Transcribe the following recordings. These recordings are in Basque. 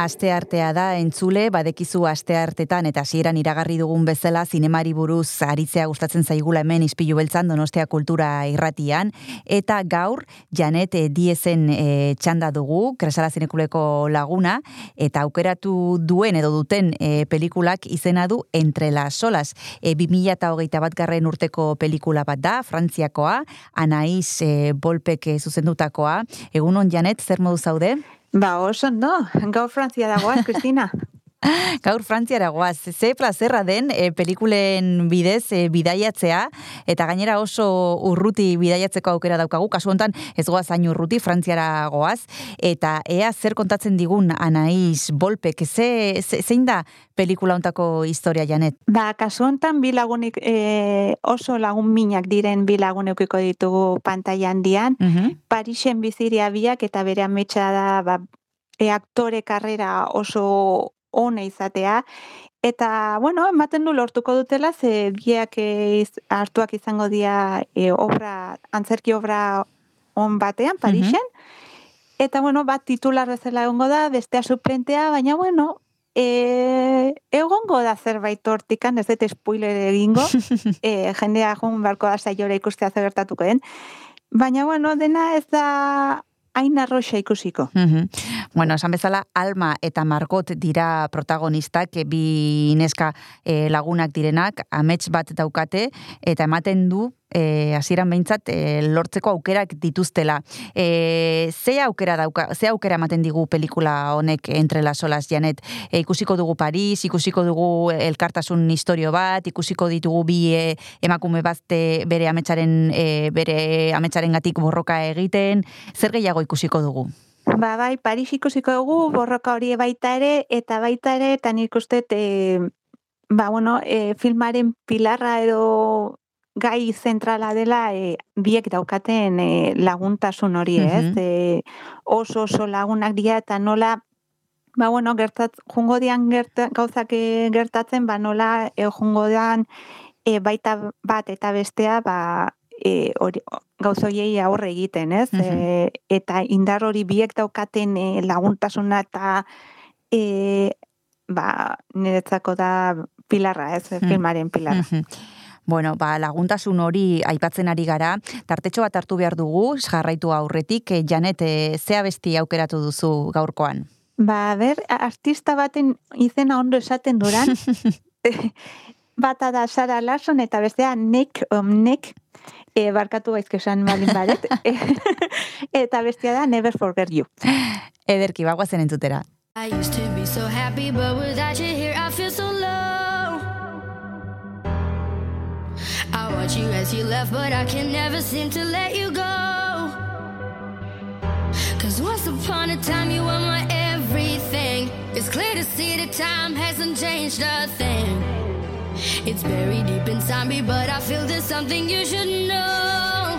Aste artea da entzule, badekizu aste artetan eta hasieran iragarri dugun bezala zinemari buruz aritzea gustatzen zaigula hemen ispilu beltzan donostea kultura irratian. Eta gaur, Janet e, Diezen e, txanda dugu, Kresala Zinekuleko laguna, eta aukeratu duen edo duten e, pelikulak izena du Entre las Solas. E, 2008 bat garren urteko pelikula bat da, Frantziakoa, Anaiz e, Bolpek zuzendutakoa. Egunon, Janet, zer modu zaude? Ba, oso, no, gaur Frantzia dagoaz, Kristina. Gaur Frantziara goaz, ze plazerra den e, pelikulen bidez e, bidaiatzea, eta gainera oso urruti bidaiatzeko aukera daukagu, kasu hontan ez goaz hain urruti Frantziara goaz, eta ea zer kontatzen digun Anaiz Bolpek, ze, ze, zein da pelikula hontako historia janet? Ba, kasu hontan bi lagunik e, oso lagun minak diren bi lagun eukiko ditugu pantailan dian, uh Parixen biziria biak eta bere ametsa da ba, e, aktore karrera oso ona izatea eta bueno, ematen du lortuko dutela ze biak e, hartuak izango dira e, obra antzerki obra on batean Parisen. Eta bueno, bat titular bezala egongo da, bestea suplentea, baina bueno, e, egongo da zerbait hortikan, ez dut spoiler egingo, e, jendea joan barko da saiora ikustea zer gertatuko den. Baina bueno, dena ez da hain arroxa ikusiko. Bueno, esan bezala, Alma eta Margot dira protagonistak, bi neska e, lagunak direnak, amets bat daukate, eta ematen du, e, hasieran behintzat, e, lortzeko aukerak dituztela. E, ze aukera dauka, ze aukera ematen digu pelikula honek entre las olas, Janet? E, ikusiko dugu Paris, ikusiko dugu elkartasun historio bat, ikusiko ditugu bi e, emakume bazte bere ametsaren, e, bere ametsaren gatik borroka egiten, zer gehiago ikusiko dugu? Ba, bai, Paris ikusiko dugu, borroka hori baita ere, eta baita ere, eta nik uste, e, ba, bueno, e, filmaren pilarra edo gai zentrala dela e, biek daukaten e, laguntasun hori, ez? E, oso oso lagunak dira eta nola ba bueno, gertat jungo dian gauzak gertatzen, ba nola e, jungo dian e, baita bat eta bestea, ba e, hori gauzoiei aurre egiten, ez? e, eta indar hori biek daukaten e, laguntasuna eta e, ba niretzako da pilarra, ez? Filmaren pilarra. Bueno, ba, laguntasun hori aipatzen ari gara, tartetxo bat hartu behar dugu, jarraitu aurretik, eh, Janet, eh, zea besti aukeratu duzu gaurkoan? Ba, ber, artista baten izena ondo esaten duran, bata da Sara Larson eta bestea Nick, um, Nick, e, barkatu gaizkesan malin badet, eta bestea da Never Forget You. Ederki, bagoazen entutera. I used to be so happy, but without you Watch you as you left, but I can never seem to let you go. Cause once upon a time, you were my everything. It's clear to see that time hasn't changed a thing. It's buried deep inside me, but I feel there's something you should know.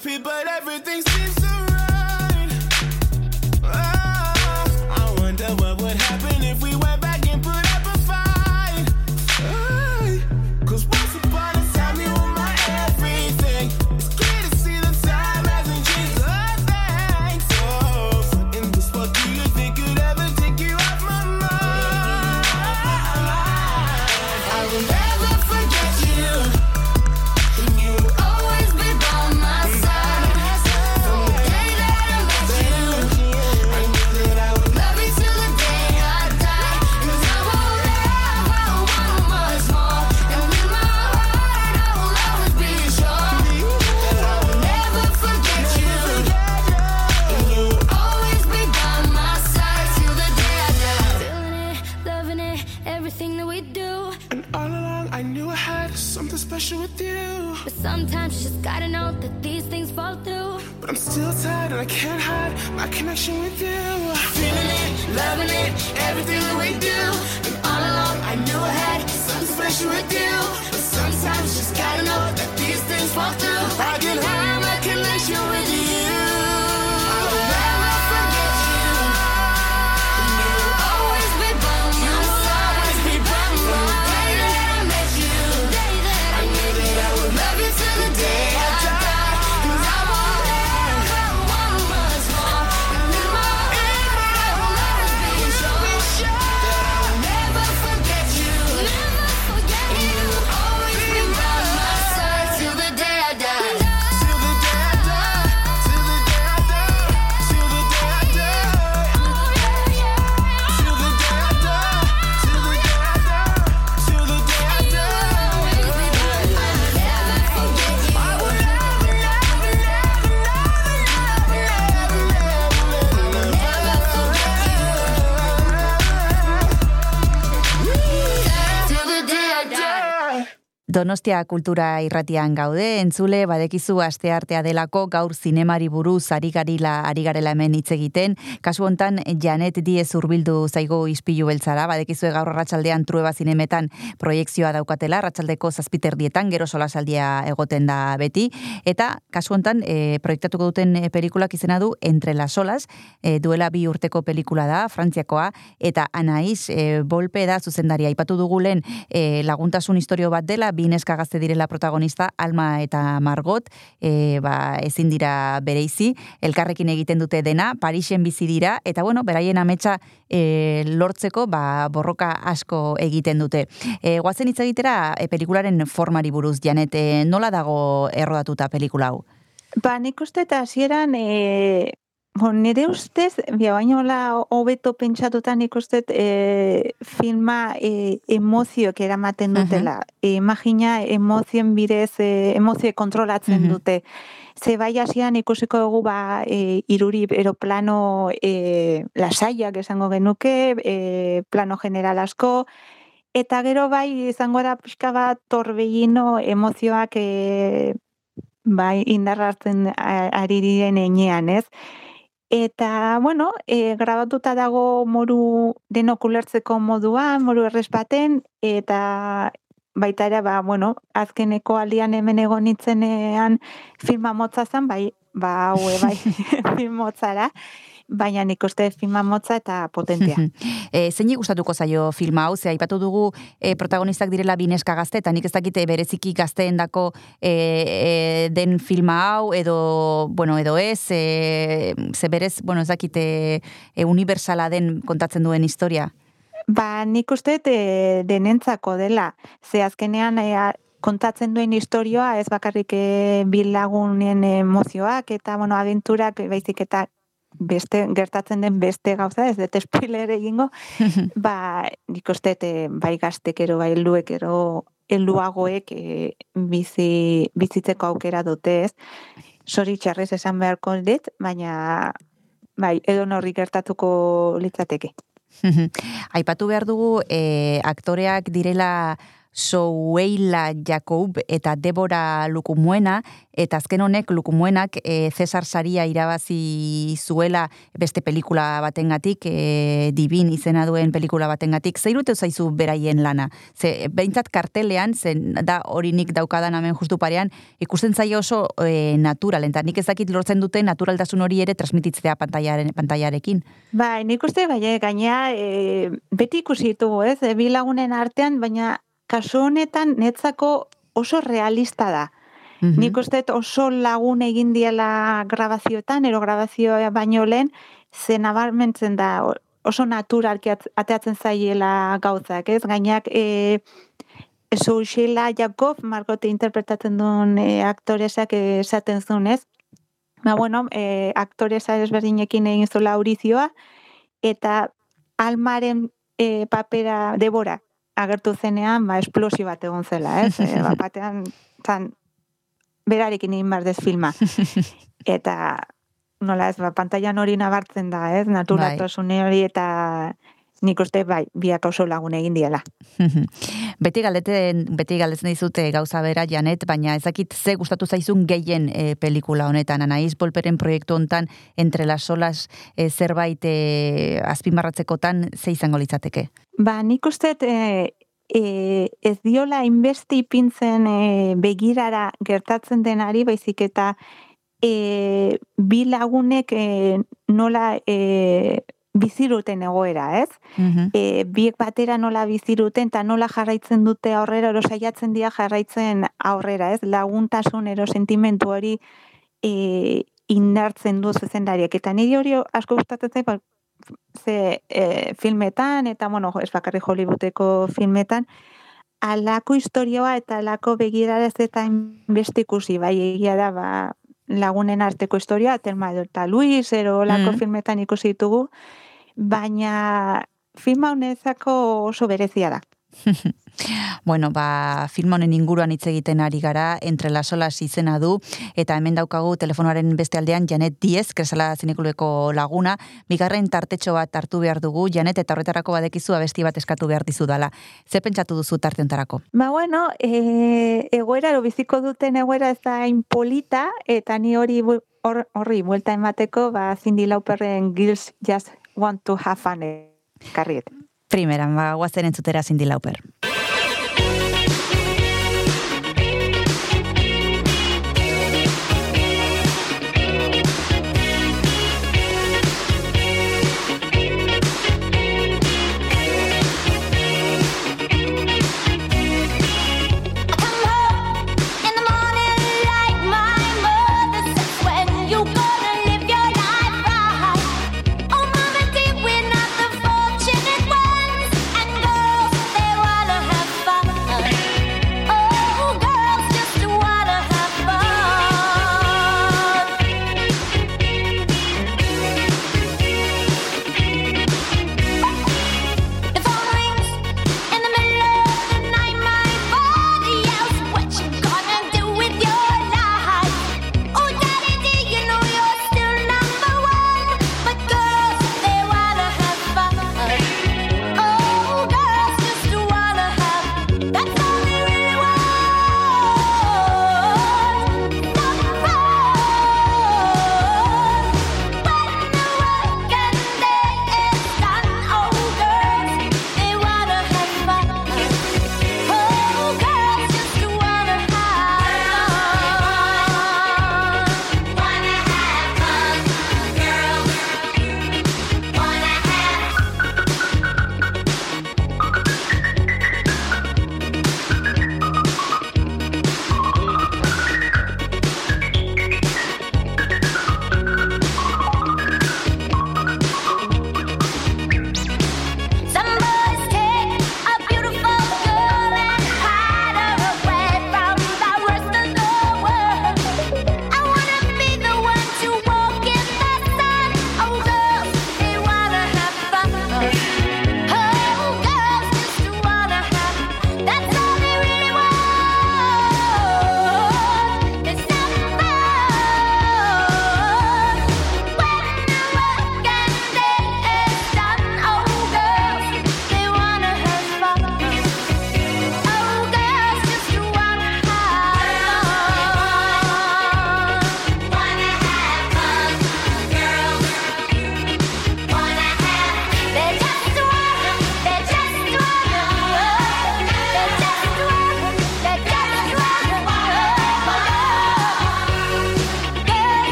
people connection with you. But sometimes you just gotta know that these things fall through. But I'm still tired and I can't hide my connection with you. Feeling it, loving it, everything that we do. And all along I knew I had something special with you. But sometimes you just gotta know that these things fall through. I can have my connection with you. Donostia kultura irratian gaude, entzule, badekizu asteartea delako gaur zinemari buruz ari garila, ari garela hemen hitz egiten. Kasu hontan Janet Diez urbildu zaigo ispilu beltzara, badekizu gaur arratsaldean trueba zinemetan proiekzioa daukatela, arratsaldeko zazpiterdietan, gero solasaldia egoten da beti. Eta kasu hontan e, proiektatuko duten e, pelikulak izena du Entre las olas, e, duela bi urteko pelikula da, Frantziakoa, eta Anaiz e, Bolpe da zuzendaria. Aipatu dugu lehen e, laguntasun historio bat dela, bi neska gazte direla protagonista, Alma eta Margot, e, ba, ezin dira bereizi, elkarrekin egiten dute dena, Parisen bizi dira, eta bueno, beraien ametsa e, lortzeko ba, borroka asko egiten dute. E, guazen hitz egitera e, pelikularen formari buruz, Janet, e, nola dago errodatuta pelikula hau? Ba, nik uste eta hasieran e, Bon, nire ustez, bia baino la hobeto pentsatuta nik uste e, filma e, emozioak eramaten dutela. E, imagina emozien bidez, e, emozio kontrolatzen Mhm. dute. Ze bai hasian ikusiko dugu ba e, iruri eroplano e, lasaiak esango genuke, e, plano general asko, eta gero bai izango da pixka bat torbellino emozioak e, bai indarrartzen a- ari diren enean, ez? Eta, bueno, e, grabatuta dago moru denok ulertzeko moduan, moru errez baten, eta baita ere, ba, bueno, azkeneko aldian hemen egon nitzenean filma motza zen, bai, ba, haue, bai, film motzara, baina nik uste filma motza eta potentea. e, zeini gustatuko zaio filma hau, ze aipatu dugu e, protagonistak direla bineska gazte, eta nik ez dakite bereziki gazteendako e, e, den filma hau, edo, bueno, edo ez, e, ze berez, bueno, ez dakite e, universala den kontatzen duen historia. Ba, nik uste e, denentzako dela, ze azkenean e, kontatzen duen historioa ez bakarrik e, bilagunen emozioak eta bueno, abenturak baizik eta beste gertatzen den beste gauza, ez dut spoiler egingo, ba, nik uste bai gaztekero, bai helduekero, helduagoek e, bizi, bizitzeko aukera dute ez. Sori txarrez esan beharko dit, baina bai, edo norri gertatuko litzateke. Aipatu behar dugu e, aktoreak direla Soueila Jacob eta Debora Lukumuena, eta azken honek Lukumuenak e, Cesar Saria irabazi zuela beste pelikula batengatik, e, Divin izena duen pelikula batengatik. Zeirute zaizu beraien lana? Ze, behintzat kartelean, zen da hori nik daukadan hemen justu parean, ikusten zaio oso e, natural, eta nik ezakit lortzen dute naturaltasun hori ere transmititzea pantaiaren, pantaiarekin. Bai, nik uste, bai, eh, gainea, e, beti ikusi ditugu, ez, e, bi lagunen artean, baina kasu honetan netzako oso realista da. Mhm. Nik uste oso lagun egin diela grabazioetan, ero grabazioa baino lehen, ze nabarmentzen da oso naturalki at- ateatzen zaiela gauzak, ez? Gainak, e, Soushela Jakob, Margote interpretatzen duen e, aktoresak esaten zuen, ez? Ba, bueno, e, aktoresa ezberdinekin egin zula aurizioa, eta almaren e, papera debora agertu zenean, ba, esplosio bat egon zela, ez? E, ba, batean, zan, berarekin egin behar dez filma. Eta, nola ez, ba, pantailan hori nabartzen da, ez? Naturaltasun hori eta nik uste bai, biak oso lagun egin diela. beti galeten, beti galdetzen dizute gauza bera, Janet, baina ezakit ze gustatu zaizun gehien e, pelikula honetan, Anaiz Bolperen proiektu hontan entre las solas e, zerbait e, azpimarratzekotan ze izango litzateke? Ba, nik uste e, e, ez diola inbesti ipintzen e, begirara gertatzen denari, baizik eta e, bi lagunek e, nola e, biziruten egoera, ez? Mhm. E, biek batera nola biziruten eta nola jarraitzen dute aurrera, ero saiatzen dira jarraitzen aurrera, ez? Laguntasun ero sentimentu hori e, indartzen du zuzendariak. Eta niri hori asko gustatzen zait, ze e, filmetan, eta bueno, ez bakarri Hollywoodeko filmetan, alako historioa eta alako begirara ez eta beste ikusi, bai egia da, ba, lagunen arteko historia, Telma eta Luis, ero olako Mm. filmetan ikusi ditugu, baina filma honezako oso berezia da. Bueno, ba, film honen inguruan hitz egiten ari gara, entre las olas izena du, eta hemen daukagu telefonoaren beste aldean Janet Diez, kresala zinikulueko laguna, bigarren tartetxo bat hartu behar dugu, Janet, eta horretarako badekizu abesti bat eskatu behar dizu dala. Ze pentsatu duzu tartentarako? Ba, bueno, e, egoera, biziko duten egoera ez da hain polita, eta ni hori horri buelta emateko, ba, Cindy Lauperren Girls Just Want to Have Fun karriet. Primeran, ba, guazen entzutera Cindy Lauper.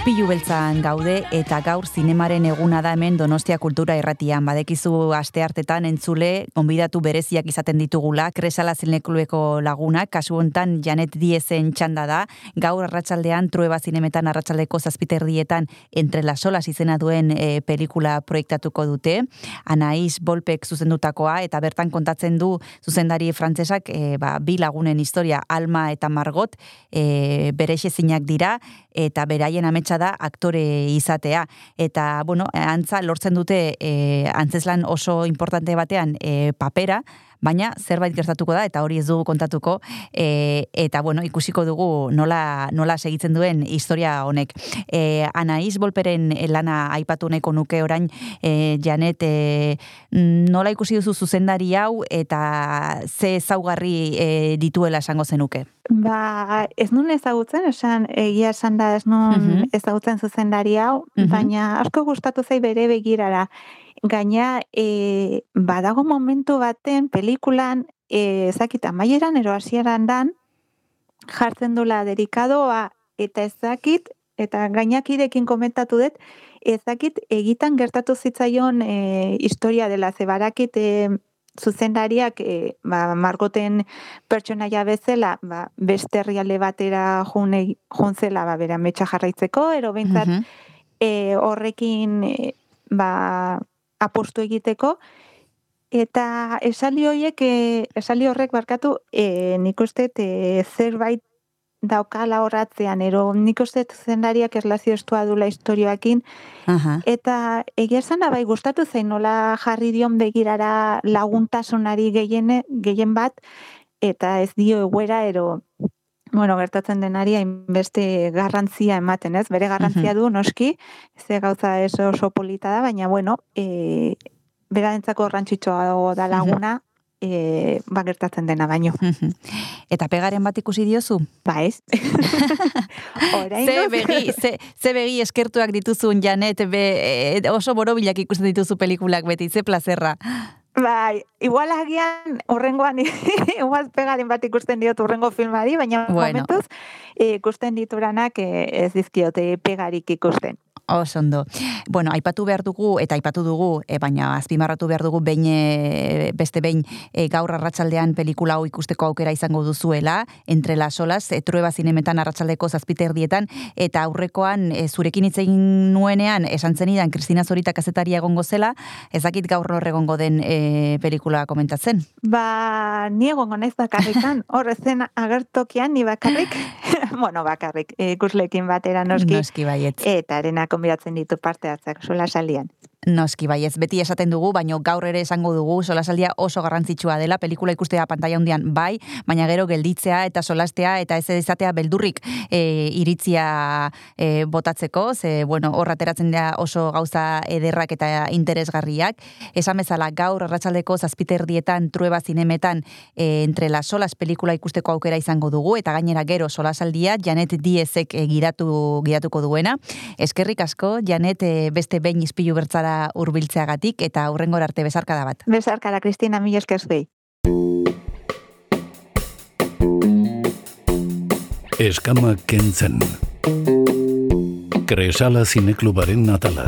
Izpilu beltzan gaude eta gaur zinemaren eguna da hemen Donostia Kultura Irratian. Badekizu aste hartetan entzule gonbidatu bereziak izaten ditugula, Kresala Zineklueko lagunak, kasu hontan Janet Diezen txanda da, gaur arratsaldean Trueba Zinemetan arratsaldeko zazpiterdietan entre las olas izena duen e, pelikula proiektatuko dute. Anaiz Bolpek zuzendutakoa eta bertan kontatzen du zuzendari frantsesak e, ba, bi lagunen historia Alma eta Margot e, berexe dira eta beraien ametsa da aktore izatea. Eta, bueno, antza lortzen dute e, antzeslan oso importante batean e, papera, baina zerbait gertatuko da eta hori ez dugu kontatuko e, eta bueno ikusiko dugu nola, nola segitzen duen historia honek e, Anaiz Bolperen lana aipatu nahiko nuke orain e, Janet e, nola ikusi duzu zuzendari hau eta ze zaugarri e, dituela esango zenuke Ba, ez nun ezagutzen, esan egia esan da ez nun Mhm. ezagutzen zuzendari hau, Mhm. baina asko gustatu zai bere begirara. Gaina, e, badago momentu baten pelikulan, e, ezakit amaieran ero hasieran dan, jartzen dula dedikadoa eta ezakit, eta gainakidekin komentatu dut, ezakit egitan gertatu zitzaion e, historia dela, ze barakit e, zuzendariak e, ba, margoten pertsonaia bezala ba, beste herrialde batera june, juntzela ba, bera metxa jarraitzeko, ero behintzat Mhm. e, horrekin e, ba, apostu egiteko, eta esaldi horiek, e, esaldi horrek barkatu, e, nik uste e, zerbait daukala horratzean, ero nik uste zuzendariak erlazio estua dula historioakin, Aha. Eta egia esan da bai gustatu zein nola jarri dion begirara laguntasunari gehiene, gehien bat eta ez dio egoera ero bueno, gertatzen denari hainbeste garrantzia ematen, ez? Bere garrantzia du noski, ze gauza ez oso polita da, baina bueno, eh berarentzako garrantzitsua da laguna, eh ba gertatzen dena baino. Eta pegaren bat ikusi diozu? Ba ez. Orain Ze begi, ze, ze begi eskertuak dituzun Janet, be, e, oso borobilak ikusten dituzu pelikulak beti, ze plazerra. Bai, igual agian horrengoan igual pegaren bat ikusten diot urrengo filmari, baina Bueno. momentuz eh, ikusten dituranak eh, ez dizkiote pegarik ikusten. Oso ondo. Bueno, aipatu behar dugu, eta aipatu dugu, e, baina azpimarratu behar dugu behin, e, beste behin e, gaur arratsaldean pelikula hau ikusteko aukera izango duzuela, entre las olas, e, trueba zinemetan arratsaldeko zazpiterdietan, eta aurrekoan e, zurekin hitz egin nuenean, esan zenidan, Kristina Zorita kazetaria egongo zela, ezakit gaur hor egongo den e, pelikula komentatzen. Ba, ni egongo naiz bakarrikan, hor zen agertokian ni bakarrik, bueno, bakarrik, ikuslekin batera noski, Noski baietz. eta arena konbidatzen ditu parte hartzak sola salian. Noski baiez, beti esaten dugu, baino gaur ere esango dugu solasaldia oso garrantzitsua dela, pelikula ikustea pantaila handian bai, baina gero gelditzea eta solastea eta ez izatea beldurrik e, iritzia e, botatzeko, ze bueno, hor ateratzen da oso gauza ederrak eta interesgarriak. Esan bezala gaur arratsaldeko zazpiterdietan trueba zinemetan e, entre las solas pelikula ikusteko aukera izango dugu eta gainera gero solasaldia Janet Diezek e, giratu giratuko duena. Eskerrik asko Janet e, beste behin izpilu bertzara hurbiltzeagatik eta aurrengora arte besarkada bat. Besarkara, Kristina, mila esker zuei. Eskama kentzen. Kresala zineklubaren atala.